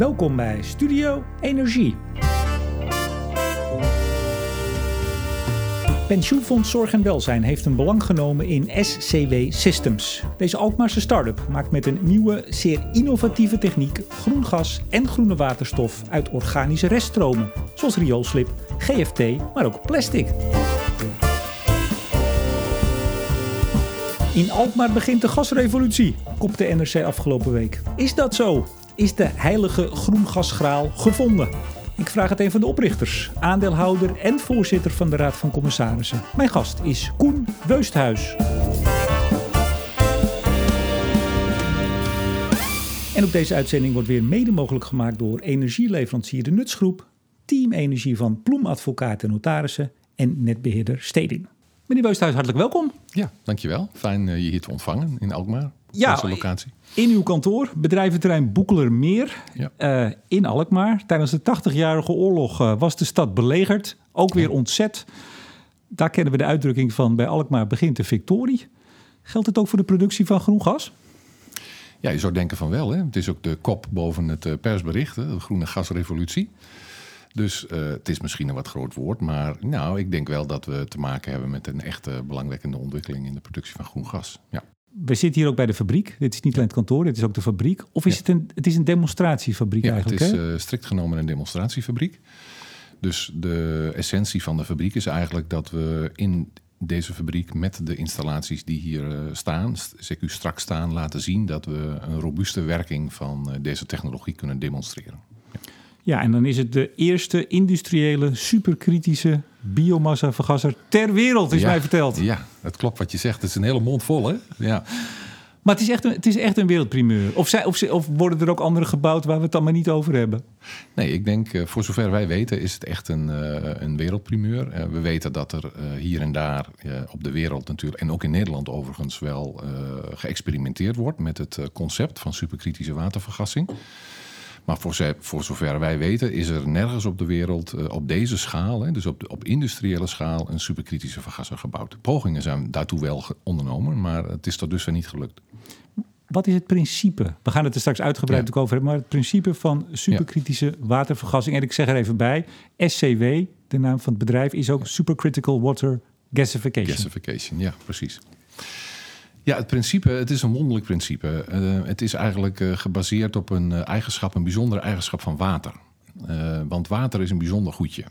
Welkom bij Studio Energie. Pensioenfonds Zorg en Welzijn heeft een belang genomen in SCW Systems. Deze Alkmaarse start-up maakt met een nieuwe, zeer innovatieve techniek groen gas en groene waterstof uit organische reststromen, zoals rioolslip, GFT, maar ook plastic. In Alkmaar begint de gasrevolutie, kopte NRC afgelopen week. Is dat zo? Is de heilige groengasgraal gevonden? Ik vraag het een van de oprichters, aandeelhouder en voorzitter van de Raad van Commissarissen. Mijn gast is Koen Weusthuis. En op deze uitzending wordt weer mede mogelijk gemaakt door energieleverancier De Nutsgroep, Team Energie van Ploem Advocaten en Notarissen en netbeheerder Steding. Meneer Weusthuis, hartelijk welkom. Ja, dankjewel. Fijn eh, je hier te ontvangen in Alkmaar. Ja, deze locatie. In uw kantoor, bedrijventerrein Boekelermeer ja. Uh, in Alkmaar. Tijdens de 80-jarige oorlog uh, was de stad belegerd. Ook weer ontzet. Daar kennen we de uitdrukking van bij Alkmaar begint de victorie. Geldt het ook voor de productie van groen gas? Ja, je zou denken van wel. Hè? Het is ook de kop boven het persbericht, hè? de groene gasrevolutie. Dus uh, het is misschien een wat groot woord, maar nou, ik denk wel dat we te maken hebben met een echte belangwekkende ontwikkeling in de productie van groen gas. Ja. We zitten hier ook bij de fabriek. Dit is niet alleen het kantoor, dit is ook de fabriek. Of is het, een, het is een demonstratiefabriek ja, eigenlijk? Het is uh, strikt genomen een demonstratiefabriek. Dus de essentie van de fabriek is eigenlijk dat we in deze fabriek met de installaties die hier uh, staan, CQ straks staan, laten zien dat we een robuuste werking van deze technologie kunnen demonstreren. Ja, en dan is het de eerste industriële superkritische biomassa-vergasser ter wereld, is mij verteld. Ja, het klopt wat je zegt. Het is een hele mond vol, hè? Ja. Maar het is echt een, het is echt een wereldprimeur. Of, zij, of, of, worden er ook andere gebouwd waar we het dan maar niet over hebben? Nee, ik denk, uh, voor zover wij weten, is het echt een, uh, een wereldprimeur. Uh, we weten dat er hier en daar op de wereld natuurlijk, en ook in Nederland overigens, wel geëxperimenteerd wordt met het concept van superkritische watervergassing. Maar voor, voor, zover wij weten is er nergens op de wereld uh, op deze schaal, hè, dus op, de, op industriële schaal, een superkritische vergasser gebouwd. Pogingen zijn daartoe wel ondernomen, maar het is tot dusver niet gelukt. Wat is het principe? We gaan het er straks uitgebreid ja. over hebben, maar het principe van superkritische ja. watervergassing. En ik zeg er even bij, SCW, de naam van het bedrijf, is ook Supercritical Water Gasification. Gasification, ja, precies. Ja, het principe, het is een wonderlijk principe. Uh, het is eigenlijk uh, gebaseerd op een uh, eigenschap, een bijzondere eigenschap van water. want water is een bijzonder goedje.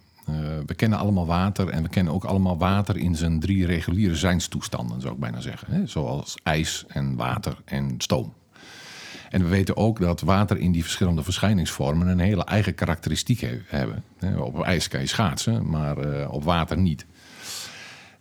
we kennen allemaal water en we kennen ook allemaal water in zijn drie reguliere zijnstoestanden, zou ik bijna zeggen. Hè? Zoals ijs en water en stoom. En we weten ook dat water in die verschillende verschijningsvormen een hele eigen karakteristiek he hebben. Op ijs kan je schaatsen, maar op water niet.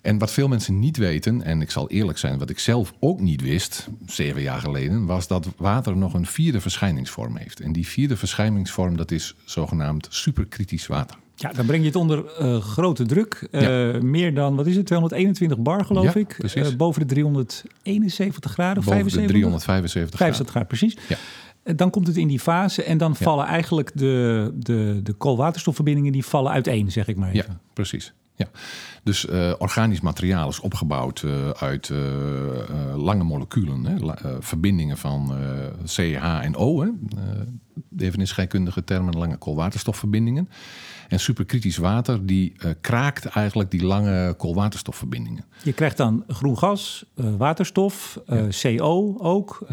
En wat veel mensen niet weten, en ik zal eerlijk zijn, wat ik zelf ook niet wist, zeven jaar geleden, was dat water nog een vierde verschijningsvorm heeft. En die vierde verschijningsvorm, dat is zogenaamd superkritisch water. Ja, dan breng je het onder uh, grote druk. Uh, ja. Meer dan, wat is het, 221 bar geloof ja, ik. Uh, boven de 371 graden boven 75? de 375 75 graden, precies. Ja. Dan komt het in die fase en dan vallen eigenlijk de, de, de koolwaterstofverbindingen die vallen uiteen, zeg ik maar even. Ja, precies. Ja, dus uh, organisch materiaal is opgebouwd uh, uit uh, lange moleculen, hè, verbindingen van CH en O. Hè, even in scheikundige termen, lange koolwaterstofverbindingen. En superkritisch water die kraakt eigenlijk die lange koolwaterstofverbindingen. Je krijgt dan groen gas, waterstof, ja. CO ook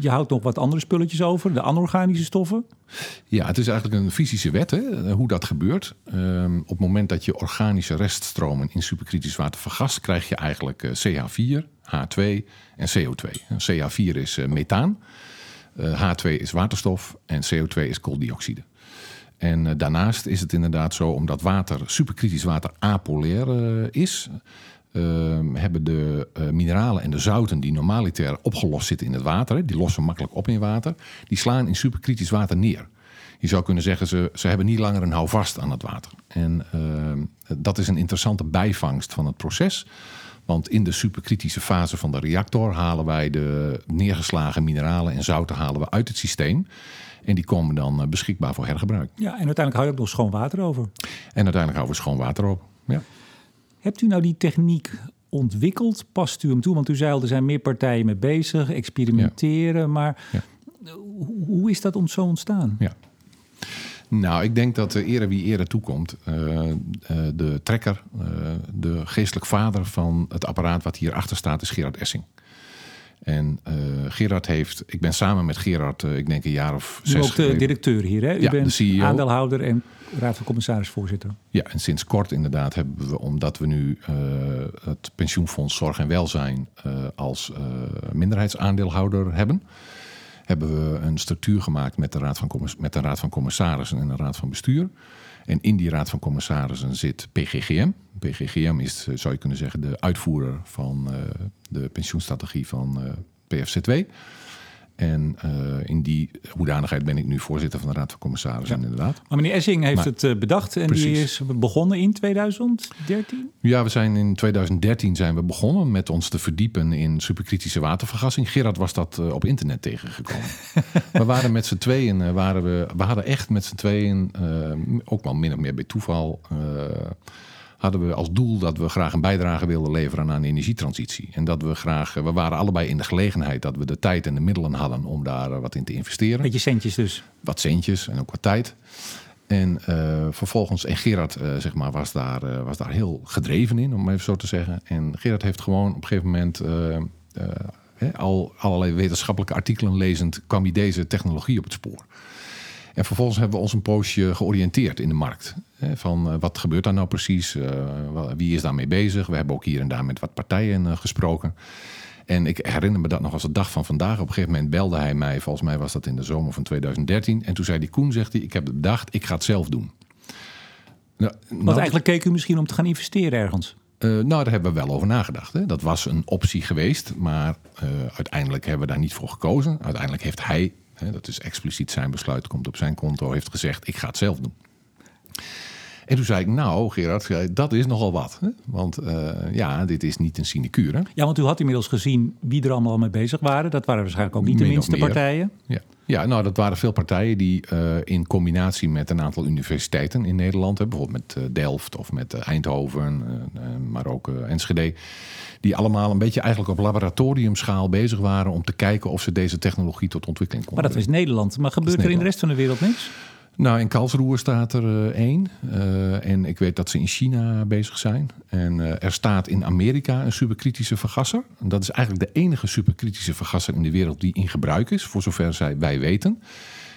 je houdt nog wat andere spulletjes over, de anorganische stoffen. Ja, het is eigenlijk een fysische wet hè, hoe dat gebeurt. Um, op het moment dat je organische reststromen in superkritisch water vergast, krijg je eigenlijk uh, CH4, H2 en CO2. CH4 is uh, methaan, uh, H2 is waterstof en CO2 is kooldioxide. En daarnaast is het inderdaad zo, omdat water, superkritisch water apolair is, hebben de uh, mineralen en de zouten die normaliter opgelost zitten in het water, die lossen makkelijk op in water, die slaan in superkritisch water neer. Je zou kunnen zeggen, ze, ze hebben niet langer een houvast aan het water. En uh, dat is een interessante bijvangst van het proces. Want in de superkritische fase van de reactor halen wij de neergeslagen mineralen en zouten halen we uit het systeem. En die komen dan eh, beschikbaar voor hergebruik. Ja, en uiteindelijk hou je ook nog schoon water over. En uiteindelijk houden we schoon water op. Ja. Hebt u nou die techniek ontwikkeld? Past u hem toe? Want u zei al, er zijn meer partijen mee bezig, experimenteren. Ja. Maar Hoe, hoe is dat zo ontstaan? Ja. Nou, ik denk dat uh, ere wie ere toekomt. Uh, uh, de trekker, de geestelijk vader van het apparaat wat hierachter staat, is Gerard Essing. En Gerard heeft, ik ben samen met Gerard, ik denk een jaar of zes. U ook de directeur hier, hè? U ja, bent de CEO. aandeelhouder en raad van commissarisvoorzitter. Ja, en sinds kort inderdaad hebben we, omdat we nu het pensioenfonds Zorg en Welzijn als minderheidsaandeelhouder hebben hebben we een structuur gemaakt met de, raad van met de Raad van Commissarissen en de Raad van Bestuur. En in die Raad van Commissarissen zit PGGM. PGGM is, zou je kunnen zeggen, de uitvoerder van uh, de pensioenstrategie van uh, PFC2. En uh, in die hoedanigheid ben ik nu voorzitter van de Raad van Commissarissen, ja. inderdaad. Maar meneer Essing heeft maar, het uh, bedacht en precies. die is begonnen in 2013? Ja, we zijn in 2013 zijn we begonnen met ons te verdiepen in superkritische watervergassing. Gerard was dat uh, op internet tegengekomen. we waren met z'n tweeën, waren we, we hadden echt met z'n tweeën, ook wel min of meer bij toeval hadden we als doel dat we graag een bijdrage wilden leveren aan de energietransitie. En dat we graag, we waren allebei in de gelegenheid dat we de tijd en de middelen hadden om daar wat in te investeren. Beetje centjes dus. Wat centjes en ook wat tijd. En uh, vervolgens, en Gerard uh, zeg maar, was, daar, uh, was daar heel gedreven in, om even zo te zeggen. En Gerard heeft gewoon op een gegeven moment, al allerlei wetenschappelijke artikelen lezend, kwam hij deze technologie op het spoor. En vervolgens hebben we ons een poosje georiënteerd in de markt. Van uh, wat gebeurt daar nou precies? Uh, wie is daarmee bezig? We hebben ook hier en daar met wat partijen uh, gesproken. En ik herinner me dat nog als de dag van vandaag. Op een gegeven moment belde hij mij, volgens mij was dat in de zomer van 2013. En toen zei die Koen, zegt hij, ik heb bedacht, ik ga het zelf doen. Nou, Want nou, eigenlijk keek u misschien om te gaan investeren ergens? nou, daar hebben we wel over nagedacht. Hè. Dat was een optie geweest, maar uiteindelijk hebben we daar niet voor gekozen. Uiteindelijk heeft hij dat is expliciet zijn besluit, komt op zijn konto, heeft gezegd: ik ga het zelf doen. En toen zei ik, nou Gerard, dat is nogal wat. Hè? Want uh, ja, dit is niet een sinecure. Ja, want u had inmiddels gezien wie er allemaal mee bezig waren. Dat waren waarschijnlijk ook niet Min de minste partijen. Ja. ja, nou dat waren veel partijen die uh, in combinatie met een aantal universiteiten in Nederland... Hè, bijvoorbeeld met Delft of met Eindhoven, maar ook Enschede... die allemaal een beetje eigenlijk op laboratoriumschaal bezig waren... om te kijken of ze deze technologie tot ontwikkeling konden Maar dat is Nederland. Maar gebeurt er in de rest van de wereld niks? Nou, in Karlsruhe staat er uh, één. Uh, en ik weet dat ze in China bezig zijn. En uh, er staat in Amerika een superkritische vergasser. En dat is eigenlijk de enige superkritische vergasser in de wereld die in gebruik is, voor zover zij, wij weten.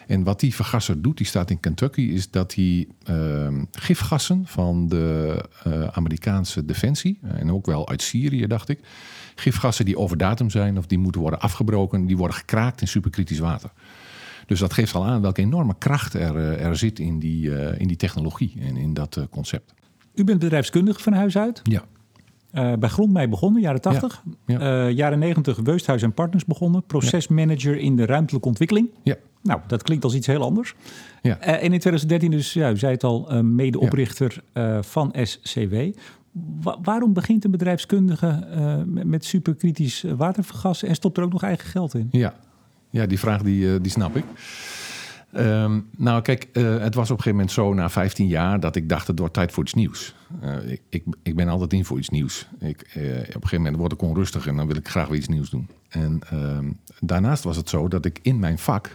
En wat die vergasser doet, die staat in Kentucky, is dat hij ehm, gifgassen van de Amerikaanse defensie, en ook wel uit Syrië, dacht ik, gifgassen die over datum zijn of die moeten worden afgebroken, die worden gekraakt in superkritisch water. Dus dat geeft al aan welke enorme kracht er, eh, er zit in die, uh, in die technologie en in dat uh, concept. U bent bedrijfskundige van huis uit? Ja. Uh, bij Grondmei begonnen, jaren 80. Ja, ja. jaren 90 Weusthuis en Partners begonnen. Procesmanager in de ruimtelijke ontwikkeling. Ja. Nou, dat klinkt als iets heel anders. Ja. en in 2013 dus, ja, u zei het al, medeoprichter van SCW. Wa waarom begint een bedrijfskundige met superkritisch watervergassen en stopt er ook nog eigen geld in? Ja, ja, die vraag die, eh, die snap ik. Um, nou, kijk, uh, het was op een gegeven moment zo na 15 jaar dat ik dacht: het wordt tijd voor iets nieuws. Uh, ik, ik, ik, ben altijd in voor iets nieuws. Ik, op een gegeven moment word ik onrustig en dan wil ik graag weer iets nieuws doen. En ehm, daarnaast was het zo dat ik in mijn vak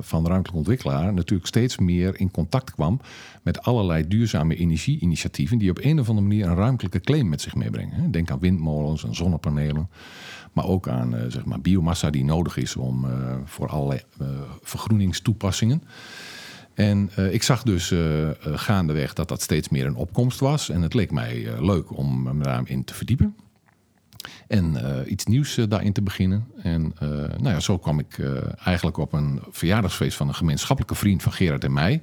van ruimtelijk ontwikkelaar natuurlijk steeds meer in contact kwam met allerlei duurzame energie-initiatieven die op een of andere manier een ruimtelijke claim met zich meebrengen. Denk aan windmolens en zonnepanelen. Maar ook aan uh, zeg maar biomassa die nodig is om, uh, voor allerlei uh, vergroeningstoepassingen. En ik zag dus gaandeweg dat dat steeds meer een opkomst was. En het leek mij leuk om me daarin te verdiepen. En iets nieuws daarin te beginnen. En nou ja, zo kwam ik eigenlijk op een verjaardagsfeest van een gemeenschappelijke vriend van Gerard en mij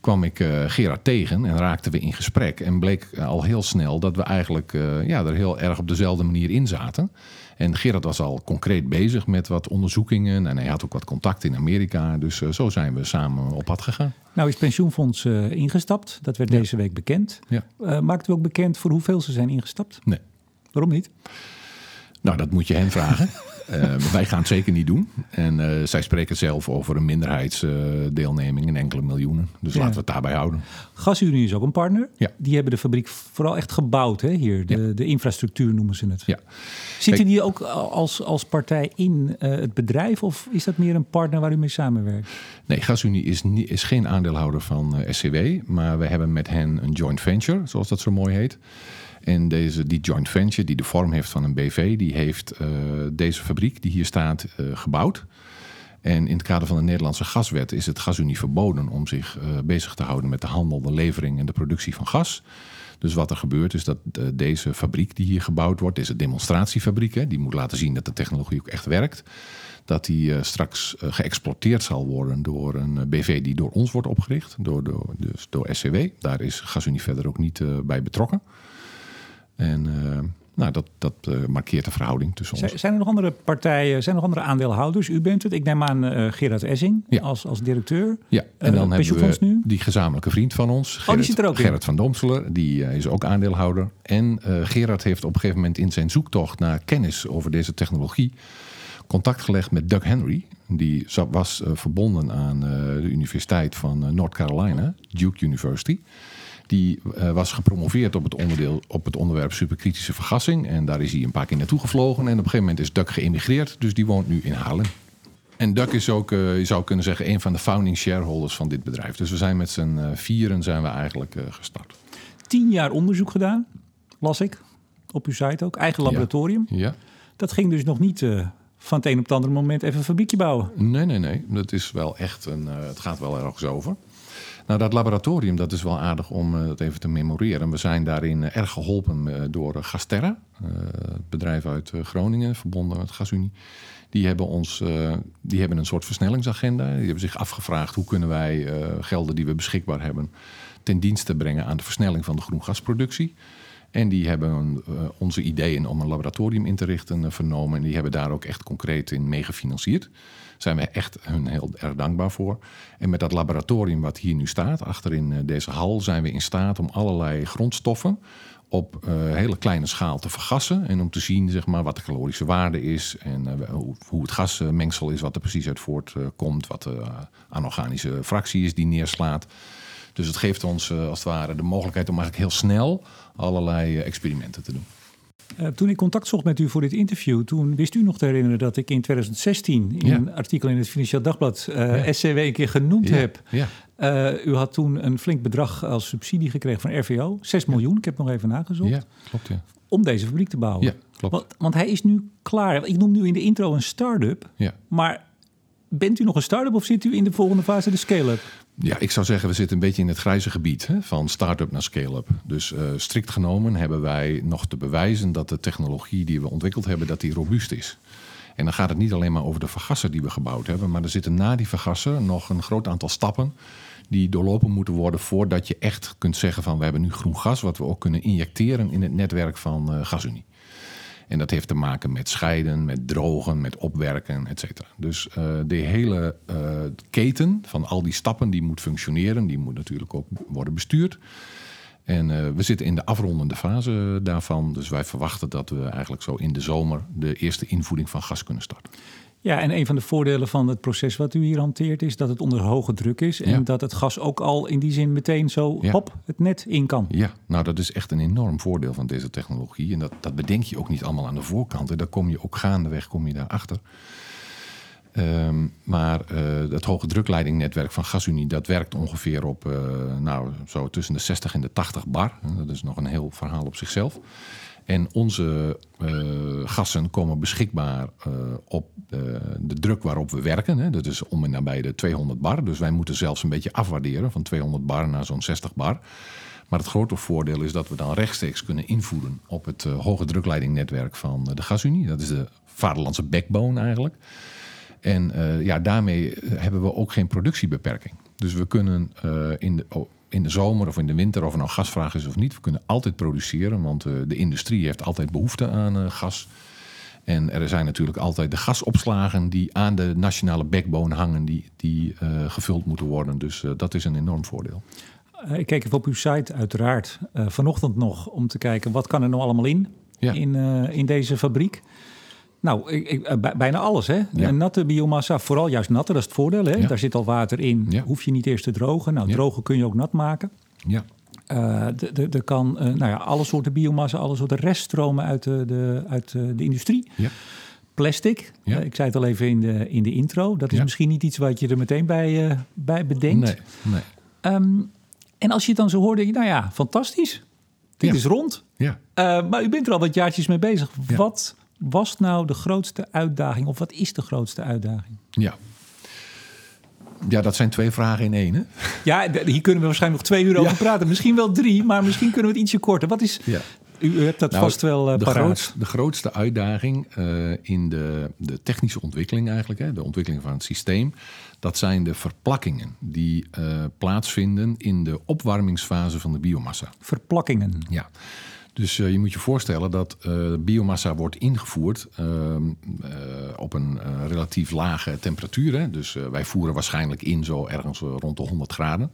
kwam ik uh, Gerard tegen en raakten we in gesprek. En bleek al heel snel dat we eigenlijk uh, ja, er heel erg op dezelfde manier in zaten. En Gerard was al concreet bezig met wat onderzoekingen. En hij had ook wat contact in Amerika. Dus uh, zo zijn we samen op pad gegaan. Nou is pensioenfonds ingestapt. Dat werd ja. deze week bekend. Ja. maakt u ook bekend voor hoeveel ze zijn ingestapt? Nee. Waarom niet? Nou, dat moet je hen vragen. Uh, wij gaan het zeker niet doen. En uh, zij spreken zelf over een minderheidsdeelneming in enkele miljoenen. Dus laten we het daarbij houden. GasUnie is ook een partner. Ja. Die hebben de fabriek vooral echt gebouwd hè, hier. De, Ja. de infrastructuur noemen ze het. Ja. Zitten die ook als, als partij in eh, het bedrijf? Of is dat meer een partner waar u mee samenwerkt? Nee, GasUnie is, is geen aandeelhouder van eh, SCW. Maar we hebben met hen een joint venture, zoals dat zo mooi heet. En deze, die joint venture, die de vorm heeft van een BV, die heeft eh, deze fabriek die hier staat eh, gebouwd. En in het kader van de Nederlandse gaswet is het GasUnie verboden om zich eh, bezig te houden met de handel, de levering en de productie van gas. Dus wat er gebeurt is dat deze fabriek die hier gebouwd wordt, deze demonstratiefabriek, hè, die moet laten zien dat de technologie ook echt werkt. Dat die straks geëxploiteerd zal worden door een BV die door ons wordt opgericht, door, dus door SCW. Daar is GasUnie verder ook niet bij betrokken. Nou, dat, dat eh, markeert de verhouding tussen ons. Zijn, er nog andere partijen, zijn er nog andere aandeelhouders? U bent het. Ik neem aan eh, Gerard Essing Ja. als, als directeur. Ja, en Eh, dan hebben we nu? die gezamenlijke vriend van ons, Gerrit, Oh, die zit er ook in. Gerrit van Domselen, die is ook aandeelhouder. En Gerard heeft op een gegeven moment in zijn zoektocht naar kennis over deze technologie contact gelegd met Doug Henry. Die was verbonden aan de Universiteit van North Carolina, Duke University. Die eh, was gepromoveerd op het, onderdeel, op het onderwerp superkritische vergassing. En daar is hij een paar keer naartoe gevlogen. En op een gegeven moment is Doug geëmigreerd. Dus die woont nu in Haarlem. En Doug is ook, eh, je zou kunnen zeggen, een van de founding shareholders van dit bedrijf. Dus we zijn met z'n eh, vieren zijn we eigenlijk gestart. Tien jaar onderzoek gedaan, las ik. Op uw site ook. Eigen laboratorium. Ja. Dat ging dus nog niet van het een op het andere moment even een fabriekje bouwen. Nee, nee, nee. Dat is wel echt een. het gaat wel ergens over. Nou, dat laboratorium, dat is wel aardig om eh, dat even te memoreren. We zijn daarin eh, erg geholpen eh, door eh, Gasterra, eh, het bedrijf uit eh, Groningen, verbonden met GasUnie. Die hebben, ons, eh, die hebben een soort versnellingsagenda. Die hebben zich afgevraagd hoe kunnen wij eh, gelden die we beschikbaar hebben ten dienste brengen aan de versnelling van de groengasproductie. En die hebben eh, onze ideeën om een laboratorium in te richten eh, vernomen. En die hebben daar ook echt concreet in mee gefinancierd. Daar zijn we echt hun heel erg dankbaar voor. En met dat laboratorium wat hier nu staat, achter in eh, deze hal, zijn we in staat om allerlei grondstoffen op hele kleine schaal te vergassen. En om te zien zeg maar, wat de calorische waarde is en hoe, het gasmengsel is, wat er precies uit voortkomt, wat de eh, anorganische fractie is die neerslaat. Dus het geeft ons eh, als het ware de mogelijkheid om eigenlijk heel snel allerlei eh, experimenten te doen. Eh, toen ik contact zocht met u voor dit interview, toen wist u nog te herinneren dat ik in 2016 in Ja. een artikel in het Financieel Dagblad Ja. SCW een keer genoemd Ja, heb. Ja, u had toen een flink bedrag als subsidie gekregen van RVO, 6 miljoen, ik heb nog even nagezocht, ja klopt. Ja. om deze fabriek te bouwen. Ja, klopt. Want, want hij is nu klaar. Ik noem nu in de intro een start-up, Ja. maar bent u nog een start-up of zit u in de volgende fase de scale-up? Ja, ik zou zeggen, we zitten een beetje in het grijze gebied hè, van start-up naar scale-up. Dus eh, strikt genomen hebben wij nog te bewijzen dat de technologie die we ontwikkeld hebben, dat die robuust is. En dan gaat het niet alleen maar over de vergasser die we gebouwd hebben, maar er zitten na die vergasser nog een groot aantal stappen die doorlopen moeten worden voordat je echt kunt zeggen van we hebben nu groen gas, wat we ook kunnen injecteren in het netwerk van eh GasUnie. En dat heeft te maken met scheiden, met drogen, met opwerken, et cetera. Dus eh, de hele eh, keten van al die stappen die moet functioneren, die moet natuurlijk ook worden bestuurd. En eh, we zitten in de afrondende fase daarvan. Dus wij verwachten dat we eigenlijk zo in de zomer de eerste invoering van gas kunnen starten. Ja, en een van de voordelen van het proces wat u hier hanteert is dat het onder hoge druk is en Ja. dat het gas ook al in die zin meteen zo Ja. hop het net in kan. Ja, nou dat is echt een enorm voordeel van deze technologie. En dat, dat bedenk je ook niet allemaal aan de voorkant. En daar kom je ook gaandeweg kom je daarachter. Ehm maar eh, het hoge drukleidingnetwerk van GasUnie... dat werkt ongeveer op eh, nou, zo tussen de 60 en de 80 bar. Dat is nog een heel verhaal op zichzelf. En onze eh, gassen komen beschikbaar eh, op eh, de druk waarop we werken. Hè. Dat is om en nabij de 200 bar. Dus wij moeten zelfs een beetje afwaarderen van 200 bar naar zo'n 60 bar. Maar het grote voordeel is dat we dan rechtstreeks kunnen invoeren op het hoge drukleidingnetwerk van de GasUnie. Dat is de vaderlandse backbone eigenlijk. En ja, daarmee hebben we ook geen productiebeperking. Dus we kunnen in, de, oh, in de zomer of in de winter, of er nou gasvraag is of niet, we kunnen altijd produceren. Want eh, de industrie heeft altijd behoefte aan eh, gas. En er zijn natuurlijk altijd de gasopslagen die aan de nationale backbone hangen, die, die eh, gevuld moeten worden. Dus dat is een enorm voordeel. Ik keek even op uw site uiteraard vanochtend nog om te kijken wat kan er nou allemaal in Ja. in, in deze fabriek. Nou, ik, ik, eh, bij- bijna alles, hè? Ja. Natte biomassa, vooral juist natte, dat is het voordeel, hè? Ja. Daar zit al water in, Ja. hoef je niet eerst te drogen. Nou, drogen kun je ook nat maken. Ja, Eh, de- Er kan eh, nou ja, alle soorten biomassa, alle soorten reststromen uit de, de, uit de, industrie. ja. Plastic, Ja. ik zei het al even in de, in de intro. Dat is Ja. misschien niet iets wat je er meteen bij, bij bedenkt. Nee, nee. Ehm, en als je het dan zo hoort, denk je, nou ja, fantastisch. Dit Ja. is rond. Ja. Maar u bent er al wat jaartjes mee bezig. Wat was nou de grootste uitdaging? Of wat is de grootste uitdaging? Ja. Ja, dat zijn twee vragen in één. Hè? Ja, hier kunnen we waarschijnlijk nog twee uur over praten. Misschien wel drie, maar misschien kunnen we het ietsje korter. Wat is... Ja. U, hebt dat Nou, vast wel eh de, grootste, de grootste uitdaging eh, in de, de technische ontwikkeling eigenlijk, hè, de ontwikkeling van het systeem, dat zijn de verplakkingen die eh, plaatsvinden in de opwarmingsfase van de biomassa. Verplakkingen. Ja. Dus eh, je moet je voorstellen dat eh, biomassa wordt ingevoerd ehm, eh, op een relatief lage temperatuur. Hè. Dus wij voeren waarschijnlijk in zo ergens rond de 100 graden.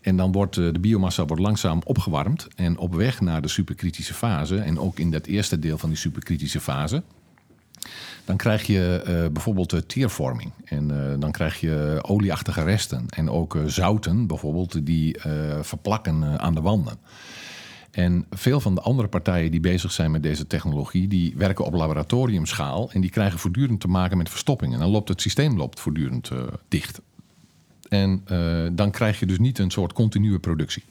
En dan wordt de biomassa wordt langzaam opgewarmd. En op weg naar de superkritische fase, en ook in dat eerste deel van die superkritische fase, dan krijg je bijvoorbeeld teervorming. En eh, dan krijg je olieachtige resten. En ook zouten bijvoorbeeld, die verplakken aan de wanden. En veel van de andere partijen die bezig zijn met deze technologie, die werken op laboratoriumschaal en die krijgen voortdurend te maken met verstoppingen. En dan loopt het systeem loopt voortdurend eh, dicht. En eh, dan krijg je dus niet een soort continue productie.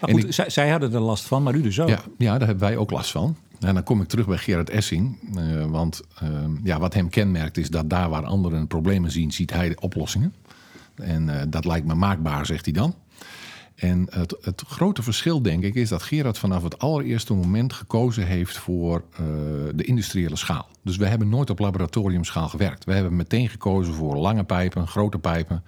Maar goed, ik- zij, zij hadden er last van, maar u dus ook. Ja, ja, daar hebben wij ook last van. En dan kom ik terug bij Gerard Essing. eh, want eh, ja, wat hem kenmerkt is dat daar waar anderen problemen zien, ziet hij de oplossingen. En dat lijkt me maakbaar, zegt hij dan. En het, het grote verschil, denk ik, is dat Gerard vanaf het allereerste moment gekozen heeft voor eh, de industriële schaal. Dus we hebben nooit op laboratoriumschaal gewerkt. We hebben meteen gekozen voor lange pijpen, grote pijpen.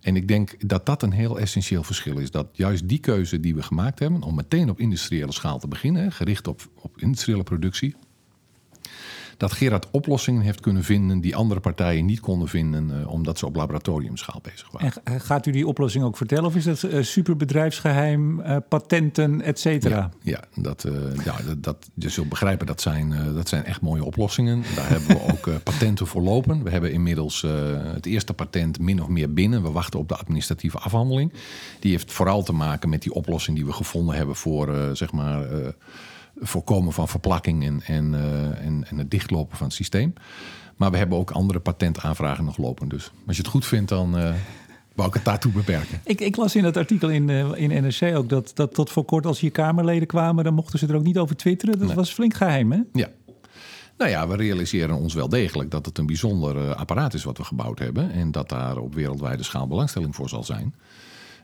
En ik denk dat dat een heel essentieel verschil is. Dat juist die keuze die we gemaakt hebben om meteen op industriële schaal te beginnen, gericht op, op industriële productie, dat Gerard oplossingen heeft kunnen vinden die andere partijen niet konden vinden, eh, omdat ze op laboratoriumschaal bezig waren. En g- gaat u die oplossing ook vertellen? Of is dat eh, superbedrijfsgeheim, eh, patenten, et cetera? Ja, ja, dat, eh, ja dat, dat, je zult begrijpen, dat zijn, eh, dat zijn echt mooie oplossingen. Daar hebben we ook eh, patenten voor lopen. We hebben inmiddels eh, het eerste patent min of meer binnen. We wachten op de administratieve afhandeling. Die heeft vooral te maken met die oplossing die we gevonden hebben voor eh, zeg maar, eh, voorkomen van verplakking en, en, eh, en, en het dichtlopen van het systeem. Maar we hebben ook andere patentaanvragen nog lopen. Dus als je het goed vindt, dan eh wou ik het daartoe beperken. Ik, ik las in het artikel in, eh, in NRC ook dat, dat tot voor kort als hier Kamerleden kwamen... dan mochten ze er ook niet over twitteren. Dat Nee. was flink geheim, hè? Ja. Nou ja, we realiseren ons wel degelijk dat het een bijzonder apparaat is wat we gebouwd hebben. En dat daar op wereldwijde schaal belangstelling voor zal zijn.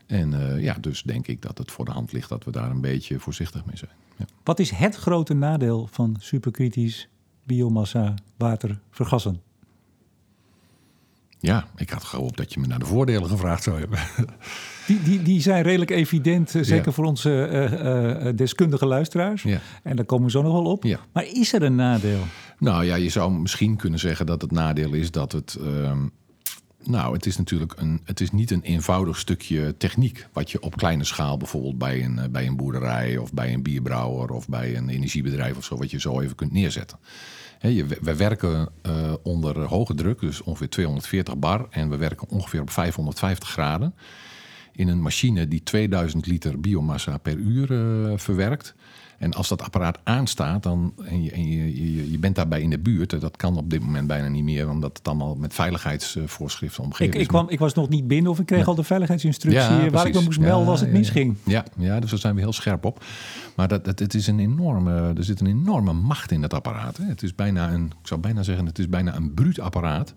En ja, dus denk ik dat het voor de hand ligt dat we daar een beetje voorzichtig mee zijn. Ja. Wat is het grote nadeel van superkritisch biomassa water vergassen? ja, ik had gehoopt dat je me naar de voordelen gevraagd zou hebben. Die, die, die zijn redelijk evident, eh, zeker Ja. voor onze eh, eh, deskundige luisteraars. Ja. En daar komen we zo nog wel op. Ja. Maar is er een nadeel? Nou ja, je zou misschien kunnen zeggen dat het nadeel is dat het. ehm, nou, het is natuurlijk een, het is niet een eenvoudig stukje techniek. Wat je op kleine schaal bijvoorbeeld bij een, eh, bij een boerderij of bij een bierbrouwer of bij een energiebedrijf of zo, wat je zo even kunt neerzetten. Hè, je, we werken eh, onder hoge druk, dus ongeveer 240 bar. En we werken ongeveer op 550 graden. In een machine die 2000 liter biomassa per uur eh, verwerkt. En als dat apparaat aanstaat dan, en, je, en je, je, je bent daarbij in de buurt, eh, dat kan op dit moment bijna niet meer, omdat het allemaal met veiligheidsvoorschriften omgeven Ik, is. ik, kwam, ik was nog niet binnen of ik kreeg al de veiligheidsinstructie Ja, waar ik me moest melden Ja, als het misging. Ja, ja, dus daar zijn we heel scherp op. Maar dat, dat, het is een enorme, er zit een enorme macht in dat apparaat. Hè. Het is bijna een, ik zou bijna zeggen, het is bijna een bruut apparaat.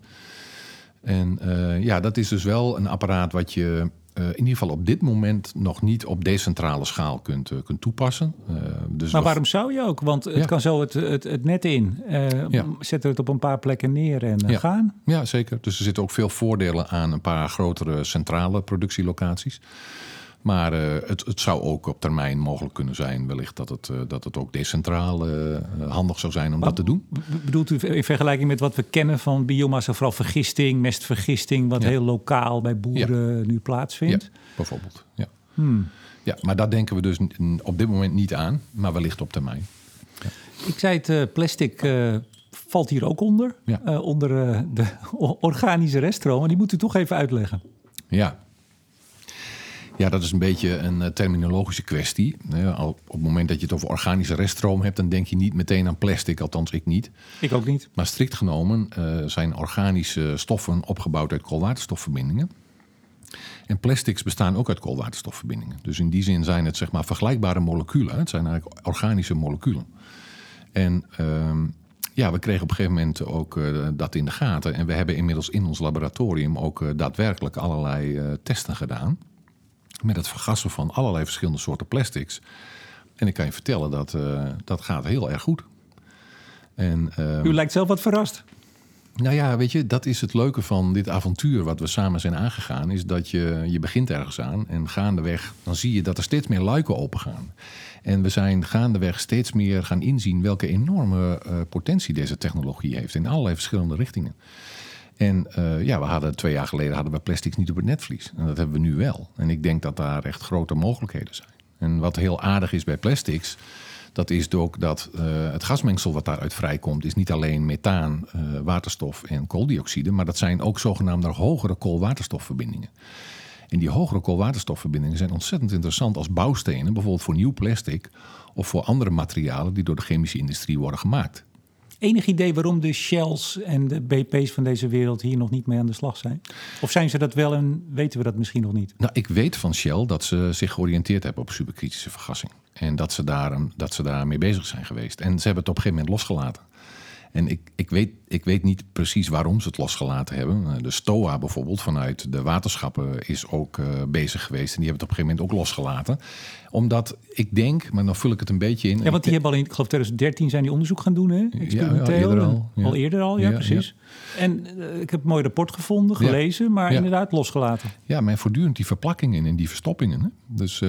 En eh, ja, dat is dus wel een apparaat wat je eh, in ieder geval op dit moment nog niet op decentrale schaal kunt, eh, kunt toepassen. Eh, dus Maar waarom zou je ook? Want het Ja. kan zo het, het, het net in. Eh Ja. Zet er het op een paar plekken neer en eh, Ja. gaan. Ja, zeker. Dus er zitten ook veel voordelen aan een paar grotere centrale productielocaties. Maar eh, het, het zou ook op termijn mogelijk kunnen zijn, wellicht dat het, eh, dat het ook decentraal eh, handig zou zijn om dat te doen. Bedoelt u in vergelijking met wat we kennen van biomassa, vooral vergisting, mestvergisting, wat Ja. heel lokaal bij boeren nu plaatsvindt? Ja, bijvoorbeeld. Ja. Hmm. ja, maar daar denken we dus op dit moment niet aan, maar wellicht op termijn. Ik zei het, plastic, valt hier ook onder. Ja. Onder de organische reststromen. Die moet u toch even uitleggen. Ja. Ja, dat is een beetje een eh, terminologische kwestie. Op het moment dat je het over organische reststroom hebt, dan denk je niet meteen aan plastic, althans ik niet. Ik ook niet. Maar strikt genomen eh, zijn organische stoffen opgebouwd uit koolwaterstofverbindingen. En plastics bestaan ook uit koolwaterstofverbindingen. Dus in die zin zijn het zeg maar vergelijkbare moleculen. Het zijn eigenlijk organische moleculen. En ehm, ja, we kregen op een gegeven moment ook eh, dat in de gaten. En we hebben inmiddels in ons laboratorium ook daadwerkelijk allerlei testen gedaan. Met het vergassen van allerlei verschillende soorten plastics. En ik kan je vertellen dat eh, dat gaat heel erg goed. En, ehm, U lijkt zelf wat verrast. nou ja, weet je, dat is het leuke van dit avontuur wat we samen zijn aangegaan. Is dat je, je begint ergens aan en gaandeweg dan zie je dat er steeds meer luiken opengaan. En we zijn gaandeweg steeds meer gaan inzien welke enorme eh, potentie deze technologie heeft in allerlei verschillende richtingen. En eh, ja, we hadden twee jaar geleden hadden we plastics niet op het netvlies. En dat hebben we nu wel. En ik denk dat daar echt grote mogelijkheden zijn. En wat heel aardig is bij plastics, dat is ook dat eh, het gasmengsel wat daaruit vrijkomt, is niet alleen methaan, eh, waterstof en kooldioxide, maar dat zijn ook zogenaamde hogere koolwaterstofverbindingen. En die hogere koolwaterstofverbindingen zijn ontzettend interessant als bouwstenen, bijvoorbeeld voor nieuw plastic of voor andere materialen die door de chemische industrie worden gemaakt. Enig idee waarom de Shells en de BP's van deze wereld hier nog niet mee aan de slag zijn? Of zijn ze dat wel en weten we dat misschien nog niet? Nou, ik weet van Shell dat ze zich georiënteerd hebben op superkritische vergassing. En dat ze, daar, dat ze daarmee bezig zijn geweest. En ze hebben het op een gegeven moment losgelaten. En ik, ik, weet, ik weet niet precies waarom ze het losgelaten hebben. Eh, De STOA bijvoorbeeld vanuit de waterschappen is ook eh, bezig geweest. En die hebben het op een gegeven moment ook losgelaten. Omdat ik denk, maar dan vul ik het een beetje in. Ja, want die hebben al in, ik geloof 2013 zijn die onderzoek gaan doen, hè? Experimenteel. eerder En- al, ja. Al eerder al, ja, Ja, precies. En eh, ik heb een mooi rapport gevonden, gelezen, maar inderdaad losgelaten. Ja, maar voortdurend die verplakkingen en die verstoppingen. Hè? Dus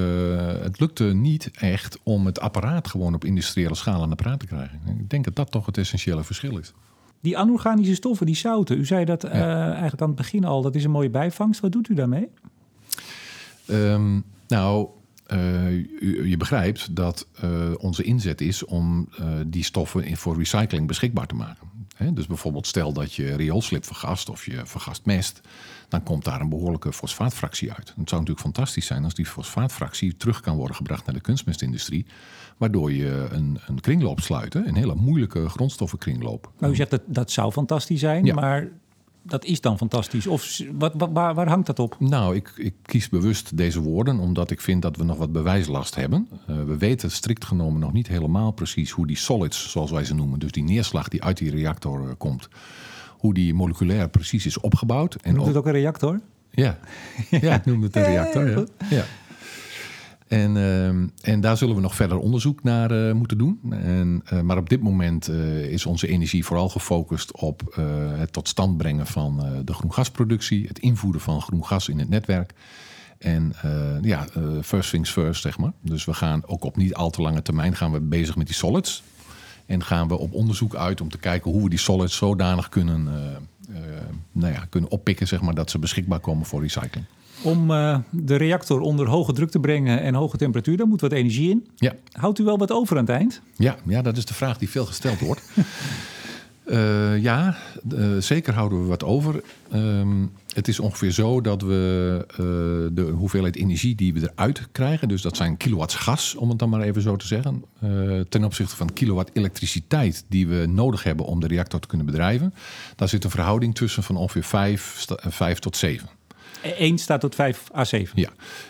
het lukte niet echt om het apparaat gewoon op industriële schaal aan de praat te krijgen. Ik denk dat dat toch het essentiële verschil is. Die anorganische stoffen, die zouten, u zei dat eh, eigenlijk aan het begin al, dat is een mooie bijvangst. Wat doet u daarmee? Ehm, nou, eh, u- je begrijpt dat eh, onze inzet is om die stoffen in- voor recycling beschikbaar te maken. Hè, dus bijvoorbeeld stel dat je rioolslip vergast of je vergast mest, dan komt daar een behoorlijke fosfaatfractie uit. Het zou natuurlijk fantastisch zijn als die fosfaatfractie terug kan worden gebracht naar de kunstmestindustrie, waardoor je een, een kringloop sluit, een hele moeilijke grondstoffenkringloop. Nou, u zegt dat dat zou fantastisch zijn, Ja. maar dat is dan fantastisch. Of wat, wat- waar, waar hangt dat op? Nou, ik, ik kies bewust deze woorden omdat ik vind dat we nog wat bewijslast hebben. Eh, we weten strikt genomen nog niet helemaal precies hoe die solids, zoals wij ze noemen, dus die neerslag die uit die reactor eh, komt, hoe die moleculair precies is opgebouwd. En Noemt het ook een reactor? ja. ja, ik noemde het een reactor. Ja. Ja. En, ehm, en daar zullen we nog verder onderzoek naar eh, moeten doen. En, eh, maar op dit moment eh, is onze energie vooral gefocust op het tot stand brengen van de groengasproductie, het invoeren van groen gas in het netwerk. En ja, first things first, zeg maar. Dus we gaan ook op niet al te lange termijn gaan we bezig met die solids. En gaan we op onderzoek uit om te kijken hoe we die solids zodanig kunnen, eh, eh, nou ja, kunnen oppikken, zeg maar, dat ze beschikbaar komen voor recycling. Om eh, de reactor onder hoge druk te brengen en hoge temperatuur, daar moet wat energie in. Ja, Houdt u wel wat over aan het eind? Ja, ja, dat is de vraag die veel gesteld wordt. Ja, zeker houden we wat over. Ehm, het is ongeveer zo dat we eh, de hoeveelheid energie die we eruit krijgen, dus dat zijn kilowatts gas, om het dan maar even zo te zeggen, eh, ten opzichte van kilowatt elektriciteit die we nodig hebben om de reactor te kunnen bedrijven, daar zit een verhouding tussen van ongeveer 5, sta- eh, 5 tot 7. 1 staat tot 5 à 7. Ja,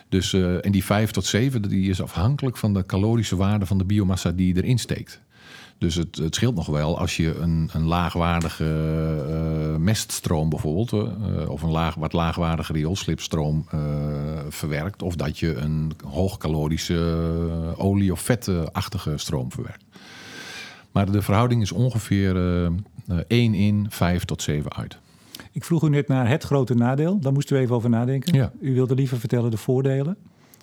dus en die 5 tot 7 die is afhankelijk van de calorische waarde van de biomassa die je erin steekt. Dus het, het scheelt nog wel als je een, een laagwaardige eh, meststroom bijvoorbeeld, eh, of een laag, wat laagwaardige rioolslipstroom eh, verwerkt, of dat je een hoogcalorische eh, olie- of vetachtige stroom verwerkt. Maar de verhouding is ongeveer eh, eh, 1 in, 5 tot 7 uit. Ik vroeg u net naar het grote nadeel. Daar moesten we even over nadenken. Ja. U wilde liever vertellen de voordelen.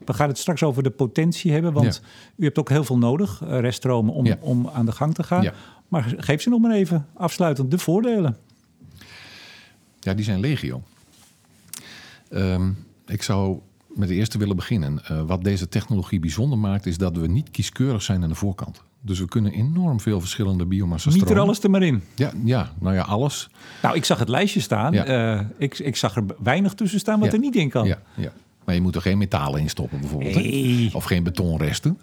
We gaan het straks over de potentie hebben, want Ja. u hebt ook heel veel nodig, eh, reststromen, om, Ja. om aan de gang te gaan. Ja. Maar geef ze nog maar even afsluitend de voordelen. Ja, die zijn legio. Ehm, ik zou met de eerste willen beginnen. Uh, wat deze technologie bijzonder maakt, is dat we niet kieskeurig zijn aan de voorkant. Dus we kunnen enorm veel verschillende biomassa Niet er alles er maar in. Ja, ja, nou ja, alles. Nou, ik zag het lijstje staan. Ja. Uh, ik, ik zag er weinig tussen staan wat ja. er niet in kan. Ja, ja. Maar je moet er geen metalen in stoppen bijvoorbeeld. Nee. Of geen betonresten.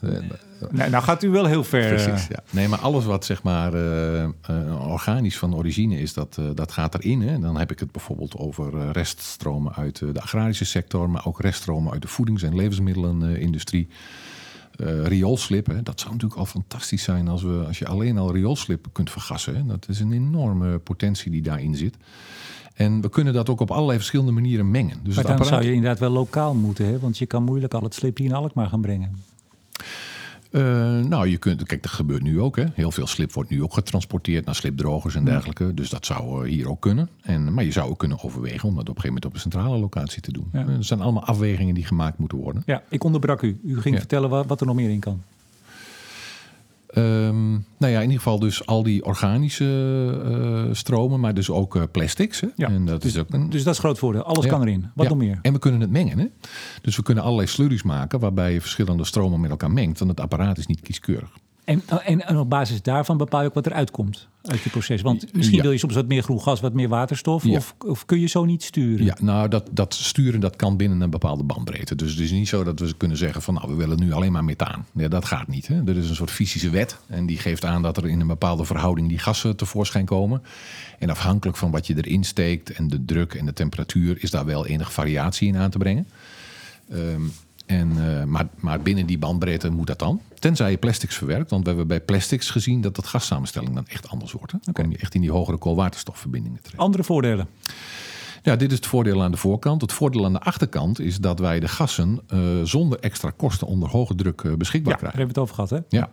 Nou, nou gaat u wel heel ver. Precies, ja. Nee, maar alles wat zeg maar uh, uh, organisch van origine is, dat, uh, dat gaat erin. Hè. Dan heb ik het bijvoorbeeld over reststromen uit de agrarische sector, maar ook reststromen uit de voedings- en levensmiddelenindustrie. rioolslip, hè. dat zou natuurlijk al fantastisch zijn als, we, als je alleen al rioolslip kunt vergassen. Hè. Dat is een enorme potentie die daarin zit. En we kunnen dat ook op allerlei verschillende manieren mengen. Dus maar dan apparaat... zou je inderdaad wel lokaal moeten, hè? want je kan moeilijk al het slip hier in Alkmaar gaan brengen. Uh, nou, je kunt, kijk, dat gebeurt nu ook. Hè. Heel veel slip wordt nu ook getransporteerd naar slipdrogers en dergelijke. Dus dat zou uh, hier ook kunnen. En, maar je zou ook kunnen overwegen om dat op een gegeven moment op een centrale locatie te doen. Ja. Er zijn allemaal afwegingen die gemaakt moeten worden. Ja, ik onderbrak u. U ging ja. vertellen wat, wat er nog meer in kan. Um, nou ja, in ieder geval dus al die organische uh, stromen, maar dus ook uh, plastics. Hè? Ja, en dat dus, is ook een... dus dat is groot voordeel. Alles ja. kan erin. Wat ja. nog meer? En we kunnen het mengen. Hè? Dus we kunnen allerlei slurries maken waarbij je verschillende stromen met elkaar mengt. Want het apparaat is niet kieskeurig. En, en, en op basis daarvan bepaal je ook wat eruit komt uit je proces. Want misschien Ja. wil je soms wat meer groen gas, wat meer waterstof. Ja. Of, of kun je zo niet sturen? Ja, nou, dat, dat sturen dat kan binnen een bepaalde bandbreedte. Dus het is niet zo dat we kunnen zeggen van... nou, we willen nu alleen maar methaan. Ja, dat gaat niet. Hè? Er is een soort fysische wet. En die geeft aan dat er in een bepaalde verhouding... die gassen tevoorschijn komen. En afhankelijk van wat je erin steekt... en de druk en de temperatuur... is daar wel enige variatie in aan te brengen. Ehm, en, uh, maar, maar binnen die bandbreedte moet dat dan. Tenzij je plastics verwerkt. Want we hebben bij plastics gezien dat dat gassamenstelling dan echt anders wordt. Hè? Dan kom je echt in die hogere koolwaterstofverbindingen terecht. Andere voordelen? Ja, dit is het voordeel aan de voorkant. Het voordeel aan de achterkant is dat wij de gassen uh, zonder extra kosten onder hoge druk uh, beschikbaar ja, krijgen. Daar hebben we het over gehad, hè? Ja.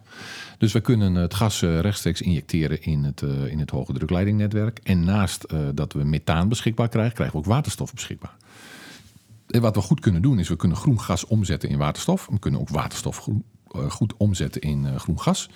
Dus we kunnen het gas uh, rechtstreeks injecteren in het, in het hoge drukleidingnetwerk. En naast dat we methaan beschikbaar krijgen, krijgen we ook waterstof beschikbaar. En wat we goed kunnen doen is we kunnen groen gas omzetten in waterstof. We kunnen ook waterstof groen, uh, goed omzetten in uh, groen gas.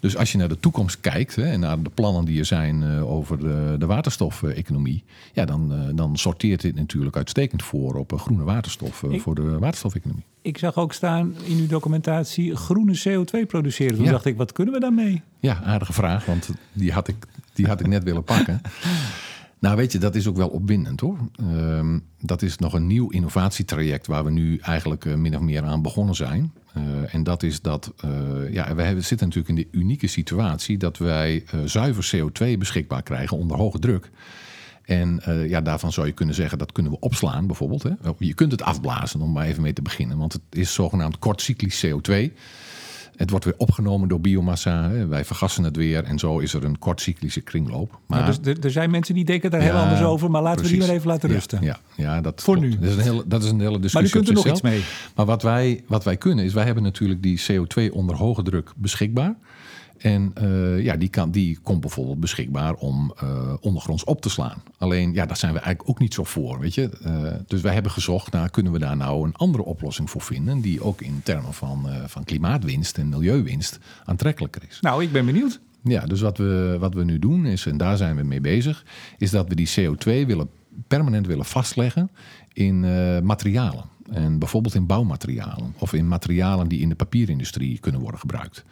Dus als je naar de toekomst kijkt hè, en naar de plannen die er zijn over de, de waterstofeconomie, ja, dan, dan sorteert dit natuurlijk uitstekend voor op groene waterstof ik, voor de waterstofeconomie. Ik zag ook staan in uw documentatie groene CO2 produceren. Toen ja. dacht ik, wat kunnen we daarmee? Ja, aardige vraag, want die had ik, die had ik net willen pakken. Nou, weet je, dat is ook wel opwindend hoor. Um, dat is nog een nieuw innovatietraject waar we nu eigenlijk uh, min of meer aan begonnen zijn. Uh, en dat is dat, uh, ja, we zitten natuurlijk in de unieke situatie dat wij zuiver CO2 beschikbaar krijgen onder hoge druk. En ja, daarvan zou je kunnen zeggen dat kunnen we opslaan bijvoorbeeld. Hè? Je kunt het afblazen om maar even mee te beginnen, want het is zogenaamd kortcyclisch CO2. Het wordt weer opgenomen door biomassa. Hè. Wij vergassen het weer. En zo is er een kortcyclische kringloop. Maar, nou, dus er, er, zijn mensen die denken daar ja, heel anders over. Maar laten precies. we die maar even laten rusten. Ja, ja, ja dat Voor klopt. nu. Dat is, een hele, dat is een hele discussie. Maar u kunt er nog iets mee. Maar wat wij, wat wij kunnen is, wij hebben natuurlijk die CO2 onder hoge druk beschikbaar. En uh, ja, die, kan, die komt bijvoorbeeld beschikbaar om uh, ondergronds op te slaan. Alleen, ja, daar zijn we eigenlijk ook niet zo voor, weet je. Uh, dus wij hebben gezocht naar, kunnen we daar nou een andere oplossing voor vinden... die ook in termen van, van klimaatwinst en milieuwinst aantrekkelijker is. Nou, ik ben benieuwd. Ja, dus wat we, wat we nu doen is, en daar zijn we mee bezig... is dat we die CO2 willen, permanent willen vastleggen in materialen. En bijvoorbeeld in bouwmaterialen of in materialen die in de papierindustrie kunnen worden gebruikt.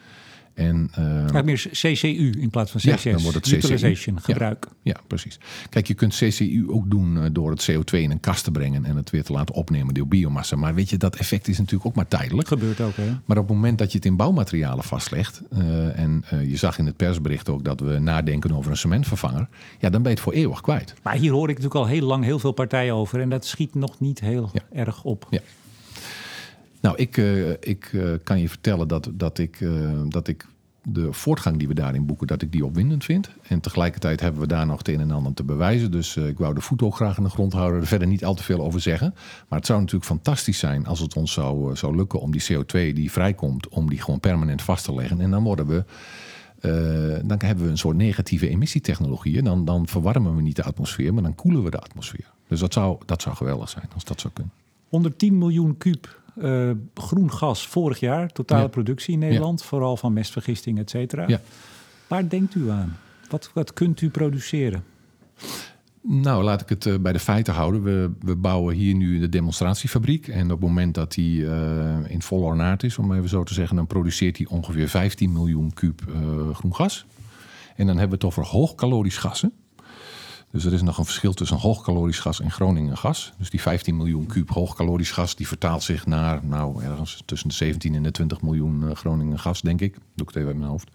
En, uh, Kijk meer CCU in plaats van CCS. Ja, dan wordt het Utilization, gebruik. Ja, ja, precies. Kijk, je kunt CCU ook doen uh, door het CO2 in een kast te brengen en het weer te laten opnemen door biomassa. Maar weet je, dat effect is natuurlijk ook maar tijdelijk. Gebeurt ook, hè? Maar op het moment dat je het in bouwmaterialen vastlegt, uh, en je zag in het persbericht ook dat we nadenken over een cementvervanger, ja, dan ben je het voor eeuwig kwijt. Maar hier hoor ik natuurlijk al heel lang heel veel partijen over en dat schiet nog niet heel ja. erg op. Ja. Nou, ik, uh, ik uh, kan je vertellen dat, dat, ik, uh, dat ik de voortgang die we daarin boeken, dat ik die opwindend vind. En tegelijkertijd hebben we daar nog het een en ander te bewijzen. Dus ik wou de voet ook graag in de grond houden. Er verder niet al te veel over zeggen. Maar het zou natuurlijk fantastisch zijn als het ons zou, zou lukken om die CO2 die vrijkomt, om die gewoon permanent vast te leggen. En dan worden we. Dan hebben we een soort negatieve emissietechnologieën. Dan, dan verwarmen we niet de atmosfeer, maar dan koelen we de atmosfeer. Dus dat zou, dat zou geweldig zijn als dat zou kunnen. 110 miljoen kuub uh, groen gas vorig jaar, totale ja. productie in Nederland, ja. vooral van mestvergisting, et cetera. Ja. Waar denkt u aan? Wat, wat kunt u produceren? Nou, laat ik het bij de feiten houden. We, we bouwen hier nu de demonstratiefabriek. En op het moment dat die in volle ornaat is, om even zo te zeggen, dan produceert hij ongeveer 15 miljoen kuub groen gas. En dan hebben we het over hoogcalorisch gassen. Dus er is nog een verschil tussen hoogcalorisch gas en Groningen gas. Dus die 15 miljoen kuub hoogcalorisch gas, die vertaalt zich naar nou, ergens tussen de 17 en de 20 miljoen uh, Groningen gas, denk ik. Doe ik het even uit mijn hoofd.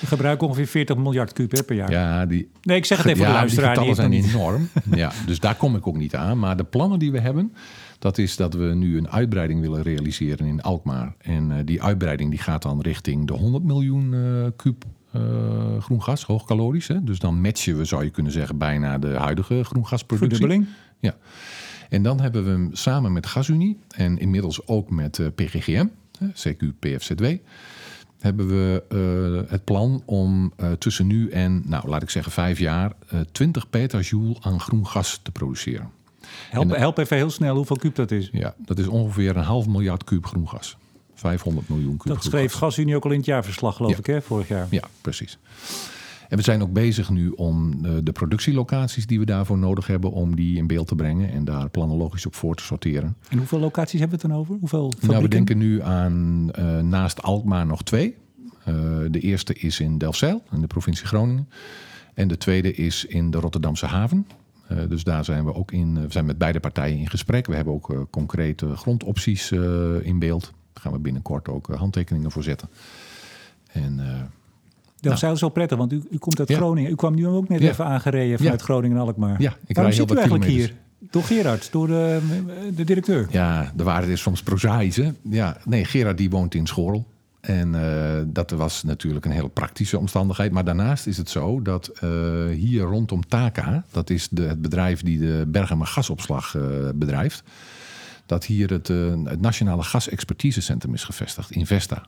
We gebruiken ongeveer 40 miljard kuub per jaar. Ja, die, nee, ik zeg het even voor de luisteraar. Die getallen zijn enorm. ja, dus daar kom ik ook niet aan. Maar de plannen die we hebben, dat is dat we nu een uitbreiding willen realiseren in Alkmaar. En uh, die uitbreiding die gaat dan richting de 100 miljoen uh, kuub uh, groen gas, hoogcalorisch. Hè? Dus dan matchen we, zou je kunnen zeggen, bijna de huidige groengasproductie. Verdubbeling. Ja. En dan hebben we hem samen met GasUnie en inmiddels ook met uh, PGGM, CQ PFZW, hebben we uh, het plan om tussen nu en, nou laat ik zeggen, vijf jaar, 20 petajoule aan groen gas te produceren. Help, help even heel snel hoeveel kuub dat is. Ja, dat is ongeveer een half miljard kuub groen gas. 500 miljoen kuub. Dat schreef GasUnie ook al in het jaarverslag, geloof ik, hè, vorig jaar. Ja, precies. En we zijn ook bezig nu om de, de, productielocaties die we daarvoor nodig hebben, om die in beeld te brengen en daar planologisch op voor te sorteren. En hoeveel locaties hebben we het dan over? Hoeveel fabrieken? Nou, we denken nu aan uh, naast Alkmaar nog twee. Uh, de eerste is in Delfzijl, in de provincie Groningen. En de tweede is in de Rotterdamse haven. Uh, dus daar zijn we ook in. We zijn met beide partijen in gesprek. We hebben ook concrete grondopties in beeld. Gaan we binnenkort ook eh, handtekeningen voor zetten. En, uh, dat nou. is wel prettig, want u, u komt uit Groningen. U kwam nu ook net even aangereden vanuit Groningen en Alkmaar. Ja, ik Waarom zit u eigenlijk hier? Door Gerard, door de, de, directeur? Ja, de waarde is soms prozaïs. Ja, nee, Gerard die woont in Schorl. En uh, dat was natuurlijk een hele praktische omstandigheid. Maar daarnaast is het zo dat uh, hier rondom Taka... dat is de, het bedrijf die de Bergama gasopslag uh, bedrijft dat hier het, uh, het Nationale Gasexpertisecentrum is gevestigd, Investa.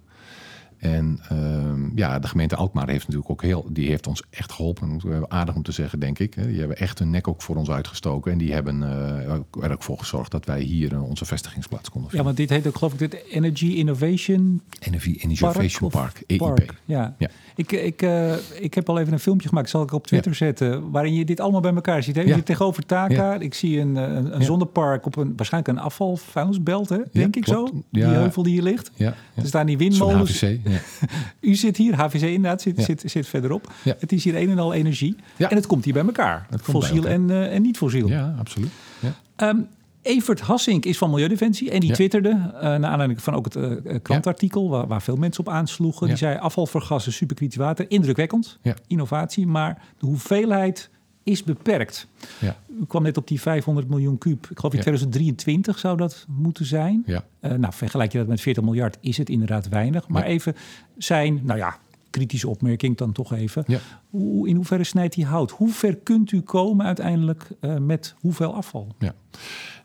En uh, ja, de gemeente Alkmaar heeft natuurlijk ook heel, die heeft ons echt geholpen. Aardig om te zeggen, denk ik. Die hebben echt hun nek ook voor ons uitgestoken. En die hebben uh, er ook voor gezorgd dat wij hier onze vestigingsplaats konden vinden. Ja, want dit heet ook geloof ik dit Energy Innovation Energy Innovation Park, Park EIP. Park. Ja. ja. Ik, ik, uh, ik heb al even een filmpje gemaakt, zal ik op Twitter ja. zetten, waarin je dit allemaal bij elkaar ziet. Hè? Je tegenover Taka, ik zie een, een, een zonnepark op een waarschijnlijk een afvalvuilnisbelt, hè? denk ik klopt. zo. Die heuvel die hier ligt. Ja. Er staan die windmolens. U zit hier, HVC inderdaad, zit, zit, zit verderop. Het is hier een en al energie. En het komt hier bij elkaar. Fossiel en, uh, en niet fossiel. Ja, absoluut. Ja. Um, Evert Hassink is van Milieudefensie en die twitterde, uh, naar aanleiding van ook het uh, krantartikel, waar, waar, veel mensen op aansloegen. Die zei afvalvergassen, superkritisch water, indrukwekkend, innovatie, maar de hoeveelheid is beperkt. Ja. U kwam net op die 500 miljoen kuub. Ik geloof in 2023 zou dat moeten zijn. Ja. Uh, nou, vergelijk je dat met 40 miljard, is het inderdaad weinig. Maar even zijn, nou ja, kritische opmerking dan toch even. Ja. Hoe, in hoeverre snijdt die hout? Hoe ver kunt u komen uiteindelijk uh, met hoeveel afval? Ja.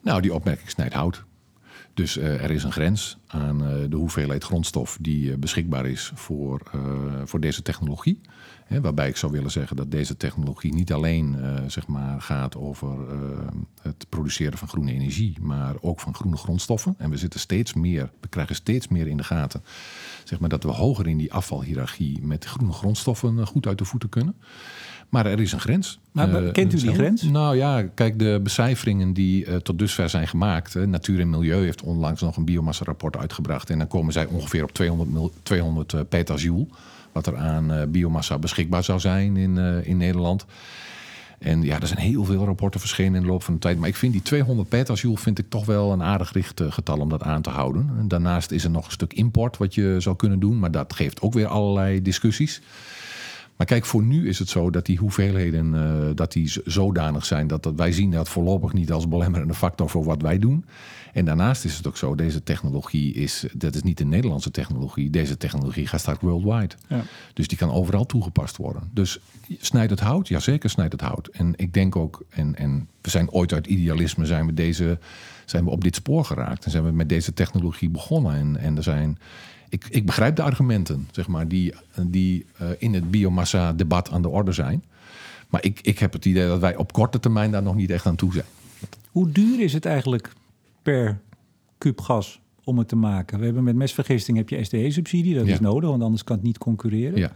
Nou, die opmerking snijdt hout. Dus uh, er is een grens aan uh, de hoeveelheid grondstof die uh, beschikbaar is voor, voor deze technologie. Waarbij ik zou willen zeggen dat deze technologie niet alleen zeg maar gaat over het produceren van groene energie, maar ook van groene grondstoffen. En we zitten steeds meer, we krijgen steeds meer in de gaten zeg maar, dat we hoger in die afvalhierarchie met groene grondstoffen goed uit de voeten kunnen. Maar er is een grens. Maar uh, kent u die grens? Nou ja, kijk, de becijferingen die uh, tot dusver zijn gemaakt. Natuur en Milieu heeft onlangs nog een biomassa-rapport uitgebracht. En dan komen zij ongeveer op 200, 200 petajoule. Wat er aan biomassa beschikbaar zou zijn in, in Nederland. En ja, er zijn heel veel rapporten verschenen in de loop van de tijd. Maar ik vind die 200 petajoule vind ik toch wel een aardig getal om dat aan te houden. En daarnaast is er nog een stuk import wat je zou kunnen doen. Maar dat geeft ook weer allerlei discussies. Maar kijk, voor nu is het zo dat die hoeveelheden uh, dat die zodanig zijn dat, dat wij zien dat voorlopig niet als belemmerende factor voor wat wij doen. En daarnaast is het ook zo, deze technologie is, dat is niet de Nederlandse technologie. Deze technologie gaat straks worldwide. Ja. Dus die kan overal toegepast worden. Dus snijdt het hout? Ja, zeker snijdt het hout. En ik denk ook, en, en we zijn ooit uit idealisme zijn we, deze, zijn we op dit spoor geraakt. En zijn we met deze technologie begonnen. En, en er zijn ik, ik begrijp de argumenten, zeg maar, die, die uh, in het biomassa-debat aan de orde zijn. Maar ik, ik heb het idee dat wij op korte termijn daar nog niet echt aan toe zijn. Hoe duur is het eigenlijk per kuub gas om het te maken? We hebben met mesvergisting heb je SDE-subsidie, dat ja. is nodig, want anders kan het niet concurreren. Ja.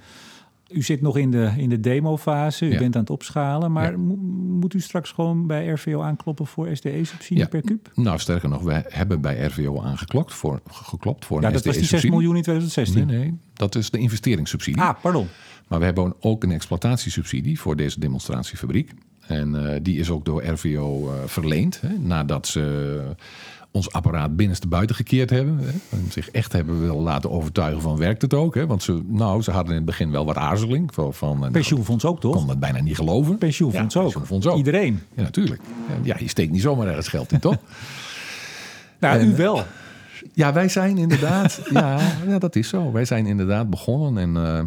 U zit nog in de, in de demofase, u Ja. bent aan het opschalen. Maar Ja. mo- moet u straks gewoon bij RVO aankloppen voor SDE-subsidie Ja. per kuub? Nou, sterker nog, wij hebben bij RVO aangeklopt voor, geklopt voor Ja, dat was die 6 SDE-subsidie. miljoen in 2016. Nee, nee, dat is de investeringssubsidie. Ah, pardon. Maar we hebben ook een exploitatiesubsidie voor deze demonstratiefabriek. En eh, die is ook door RVO eh, verleend. Hè, nadat ze ons apparaat binnenste buiten gekeerd hebben. Hè, en zich echt hebben willen laten overtuigen van werkt het ook. Hè, want ze, nou, ze hadden in het begin wel wat aarzeling. Van, van, eh, nou, Pensioenfonds ook, toch? kon dat bijna niet geloven. Pensioenfonds Ja, ook. pensioenfonds ook. Iedereen. Ja, natuurlijk. Ja, je steekt niet zomaar ergens geld in, toch? Nou, En- u wel. Ja, wij zijn inderdaad. ja, ja, dat is zo. Wij zijn inderdaad begonnen. En eh,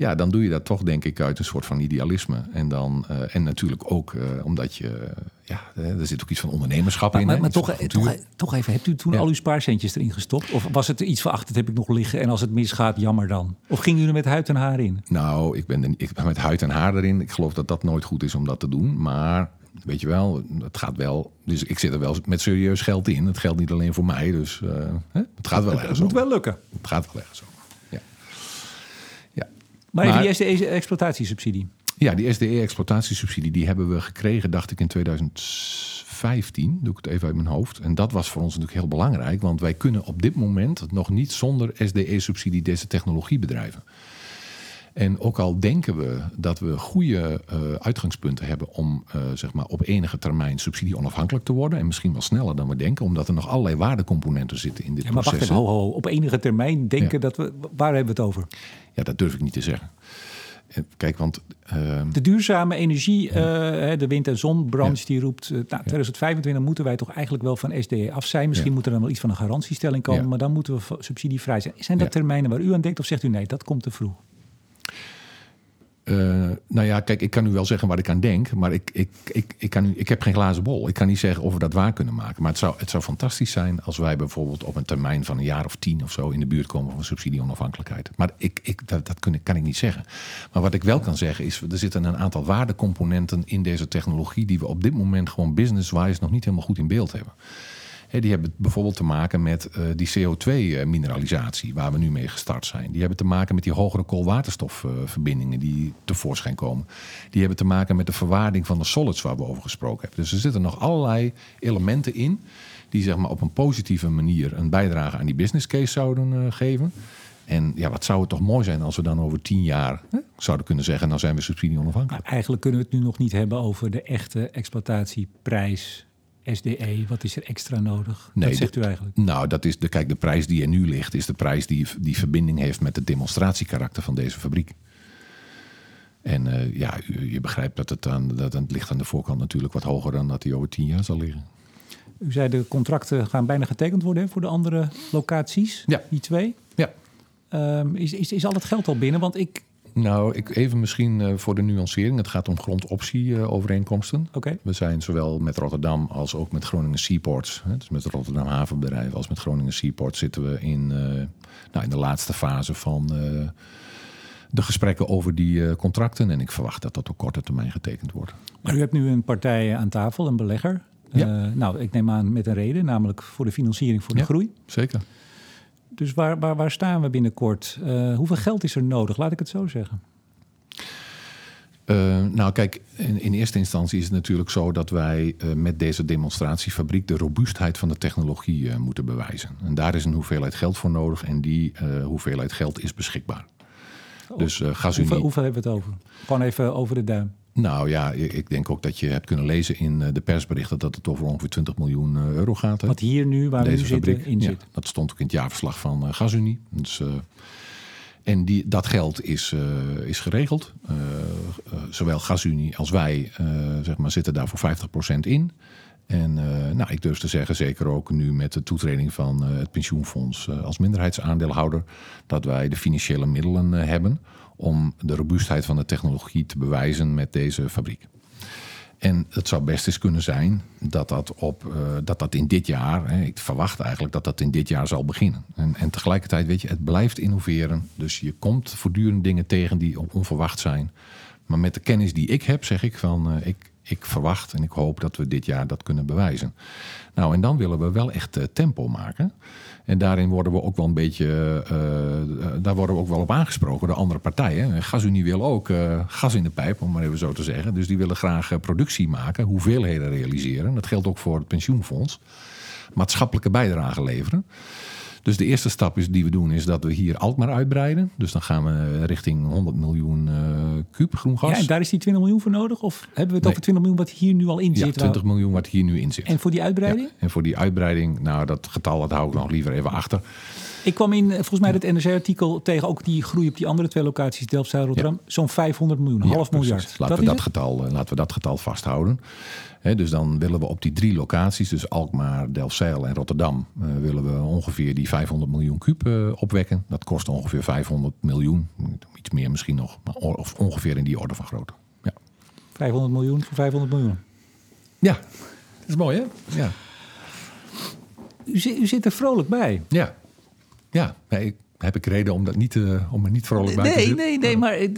ja, dan doe je dat toch, denk ik, uit een soort van idealisme. En, dan, eh, en natuurlijk ook eh, omdat je. ja, eh, er zit ook iets van ondernemerschap Maar, in. maar, hè, maar toch, toch, toch even, hebt u toen Ja. al uw spaarcentjes erin gestopt? Of was het iets van, ach, dat heb ik nog liggen en als het misgaat, jammer dan? Of ging u er met huid en haar in? Nou, ik ben, ik ben met huid en haar erin. Ik geloof dat dat nooit goed is om dat te doen. Maar weet je wel, het gaat wel. Dus ik zit er wel met serieus geld in. Het geldt niet alleen voor mij. Dus het gaat wel Het ergens moet over. wel lukken. Het gaat wel ergens over. Maar, die SDE-exploitatiesubsidie. Ja, die SDE-exploitatiesubsidie die hebben we gekregen, dacht ik, in 2015. Doe ik het even uit mijn hoofd. En dat was voor ons natuurlijk heel belangrijk. Want wij kunnen op dit moment nog niet zonder SDE-subsidie deze technologie bedrijven. En ook al denken we dat we goede eh, uitgangspunten hebben om eh, zeg maar op enige termijn subsidie onafhankelijk te worden. En misschien wel sneller dan we denken, omdat er nog allerlei waardecomponenten zitten in dit Ja, maar wacht proces. even, ho, ho, op enige termijn denken Ja. dat we... Waar hebben we het over? Ja, dat durf ik niet te zeggen. Kijk, want eh, De duurzame energie, eh, de wind- en zonbranche, die roept... nou, 2025 moeten wij toch eigenlijk wel van SDE af zijn. Misschien Ja. moet er dan wel iets van een garantiestelling komen... Ja. maar dan moeten we subsidievrij zijn. Zijn dat Ja. termijnen waar u aan denkt of zegt u nee, dat komt te vroeg? Eh, nou ja, kijk, ik kan u wel zeggen waar ik aan denk, maar ik, ik, ik, ik, kan ik heb geen glazen bol. Ik kan niet zeggen of we dat waar kunnen maken. Maar het zou, het zou fantastisch zijn als wij bijvoorbeeld op een termijn van een jaar of tien of zo in de buurt komen van subsidie-onafhankelijkheid. Maar ik, ik, dat, dat kan ik niet zeggen. Maar wat ik wel kan zeggen is, er zitten een aantal waardecomponenten in deze technologie die we op dit moment gewoon business-wise nog niet helemaal goed in beeld hebben. Die hebben bijvoorbeeld te maken met eh, die CO2-mineralisatie, waar we nu mee gestart zijn. Die hebben te maken met die hogere koolwaterstofverbindingen die tevoorschijn komen. Die hebben te maken met de verwaarding van de solids waar we over gesproken hebben. Dus er zitten nog allerlei elementen in die zeg maar, op een positieve manier een bijdrage aan die business case zouden eh, geven. En ja, wat zou het toch mooi zijn als we dan over tien jaar zouden kunnen zeggen, nou zijn we subsidie onafhankelijk. Eigenlijk kunnen we het nu nog niet hebben over de echte exploitatieprijs SDE. Wat is er extra nodig? Nee, dat zegt u eigenlijk. Nou, dat is de, kijk, de prijs die er nu ligt, is de prijs die, die verbinding heeft met het demonstratiekarakter van deze fabriek. En eh, ja, u- je begrijpt dat het, aan, dat het ligt aan de voorkant natuurlijk wat hoger dan dat die over tien jaar zal liggen. U zei de contracten gaan bijna getekend worden hè, voor de andere locaties. Ja. Die twee. Ja. Ehm, is, is, is al het geld al binnen? Want ik... Nou, ik, even misschien eh, voor de nuancering. Het gaat om grondoptie-overeenkomsten. Oké. We zijn zowel met Rotterdam als ook met Groningen Seaports, hè, dus met Rotterdam Havenbedrijf als met Groningen Seaports, zitten we in, eh, nou, in de laatste fase van eh, de gesprekken over die eh, contracten. En ik verwacht dat dat op korte termijn getekend wordt. Maar u hebt nu een partij aan tafel, een belegger. Ja. Eh, nou, ik neem aan met een reden, namelijk voor de financiering voor de Ja. groei. Zeker. Dus waar, waar, waar staan we binnenkort? Eh, hoeveel geld is er nodig? Laat ik het zo zeggen. Eh, nou, kijk, in, in eerste instantie is het natuurlijk zo dat wij eh, met deze demonstratiefabriek de robuustheid van de technologie moeten bewijzen. En daar is een hoeveelheid geld voor nodig en die hoeveelheid geld is beschikbaar. Dus eh GasUnie. Hoeveel, hoeveel hebben we het over? Gewoon even over de duim. Nou ja, ik denk ook dat je hebt kunnen lezen in eh, de persberichten dat het over ongeveer 20 miljoen eh, euro gaat. Hè? Wat hier nu, waar we nu Deze zitten, fabriek. in Ja, zit. dat stond ook in het jaarverslag van eh, GasUnie. Dus, en die, dat geld is, is geregeld. Zowel GasUnie als wij zeg maar, zitten daar voor 50% in. En nou, ik durf te zeggen, zeker ook nu met de toetreding van het pensioenfonds als minderheidsaandeelhouder, dat wij de financiële middelen hebben om de robuustheid van de technologie te bewijzen met deze fabriek. En het zou best eens kunnen zijn dat dat, op, eh, dat, dat in dit jaar, hè, ik verwacht eigenlijk dat dat in dit jaar zal beginnen. En, en tegelijkertijd, weet je, het blijft innoveren. Dus je komt voortdurend dingen tegen die onverwacht zijn. Maar met de kennis die ik heb, zeg ik van, eh, ik, ik verwacht en ik hoop dat we dit jaar dat kunnen bewijzen. Nou, en dan willen we wel echt eh, tempo maken. En daarin worden we ook wel een beetje, uh, daar worden we ook wel op aangesproken door andere partijen. GasUnie wil ook uh, gas in de pijp, om maar even zo te zeggen. Dus die willen graag productie maken, hoeveelheden realiseren. Dat geldt ook voor het pensioenfonds. Maatschappelijke bijdrage leveren. Dus de eerste stap is, die we doen is dat we hier Alkmaar uitbreiden. Dus dan gaan we richting 100 miljoen uh, kuub groen gas. Ja, en daar is die 20 miljoen voor nodig? Of hebben we het over 20 miljoen wat hier nu al in zit? Ja, 20 miljoen wat hier nu in zit. En voor die uitbreiding? Ja, en voor die uitbreiding, nou dat getal dat hou ik nog liever even achter. Ik kwam in, volgens mij, het NRC-artikel tegen ook die groei op die andere twee locaties, Delfzijl en Rotterdam, zo'n 500 miljoen, half miljard. Laten, we dat getal, eh, laten we dat getal vasthouden dus dan willen we op die drie locaties, dus Alkmaar, Delfzijl en Rotterdam, uh, willen we ongeveer die 500 miljoen kuub uh, opwekken. Dat kost ongeveer 500 miljoen, iets meer misschien nog, maar of ongeveer in die orde van grootte. Ja. 500 miljoen voor 500 miljoen. Ja, dat is mooi hè? Ja. U, u zit er vrolijk bij. Ja, ja. Nee, heb ik reden om, dat niet, uh, om er niet vrolijk bij nee, te zitten? Nee, nee, maar... Eh,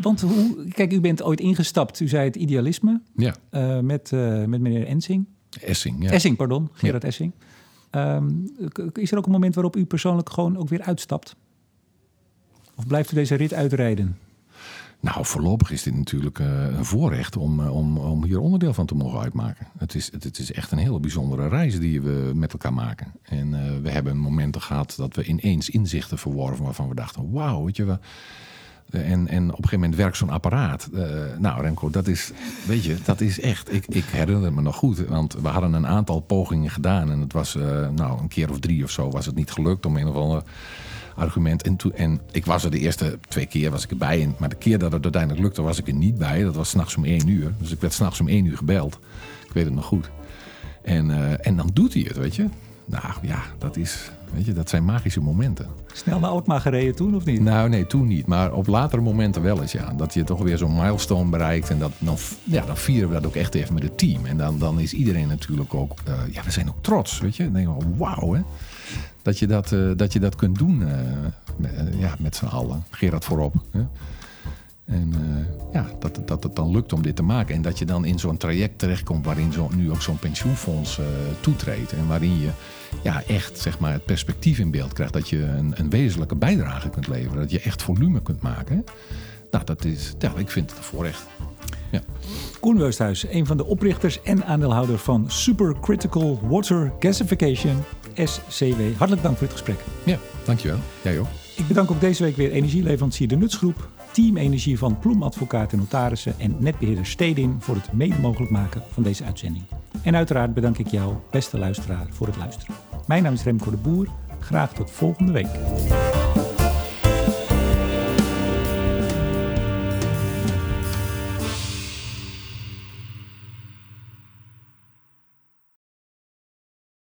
want hoe... Kijk, u bent ooit ingestapt. U zei het idealisme. Ja. Uh, met, uh, met meneer Ensing. Essing, ja. Essing, pardon. Gerard ja. Essing. Um, is er ook een moment waarop u persoonlijk gewoon ook weer uitstapt? Of blijft u deze rit uitrijden? Nou, voorlopig is dit natuurlijk uh, een voorrecht om, uh, om, om hier onderdeel van te mogen uitmaken. Het is, het, het, is echt een hele bijzondere reis die we met elkaar maken. En uh, we hebben momenten gehad dat we ineens inzichten verworven waarvan we dachten: wauw, weet je wel. En, en op een gegeven moment werkt zo'n apparaat. nou, Remco, dat is, weet je, dat is echt. Ik, ik herinner me nog goed, want we hadden een aantal pogingen gedaan. En het was, nou, een keer of drie of zo was het niet gelukt om een of andere argument. En, toen, en ik was er de eerste twee keer was ik erbij. En, maar de keer dat het uiteindelijk lukte, was ik er niet bij. Dat was s'nachts om één uur. Dus ik werd s'nachts om één uur gebeld. Ik weet het nog goed. En, uh, en dan doet hij het, weet je. Nou ja, dat, is, weet je, dat zijn magische momenten. Snel naar Alkmaar gereden toen of niet? Nou nee, toen niet. Maar op latere momenten wel eens, ja. Dat je toch weer zo'n milestone bereikt. En dat, dan, ja, dan vieren we dat ook echt even met het team. En dan, dan is iedereen natuurlijk ook... Uh, ja, we zijn ook trots, weet je. Dan denk je, wauw, hè dat je dat, uh, dat, je dat kunt doen met, uh, ja, met z'n allen. Gerard voorop. Hè? En ja, dat, dat het dan lukt om dit te maken. En dat je dan in zo'n traject terechtkomt waarin zo, nu ook zo'n pensioenfonds toetreedt. En waarin je ja, echt zeg maar, het perspectief in beeld krijgt. Dat je een, een wezenlijke bijdrage kunt leveren. Dat je echt volume kunt maken. Nou, dat is, ja, ik vind het een voorrecht. Ja. Koen Weusthuis, een van de oprichters en aandeelhouder van Supercritical Water Gasification, SCW. Hartelijk dank voor het gesprek. Ja, dankjewel. Jij ook. Ik bedank ook deze week weer energieleverancier De Nutsgroep, Team Energie van Ploem Advocaten en Notarissen en netbeheerder Stedin voor het mede mogelijk maken van deze uitzending. En uiteraard bedank ik jou, beste luisteraar, voor het luisteren. Mijn naam is Remco de Boer. Graag tot volgende week.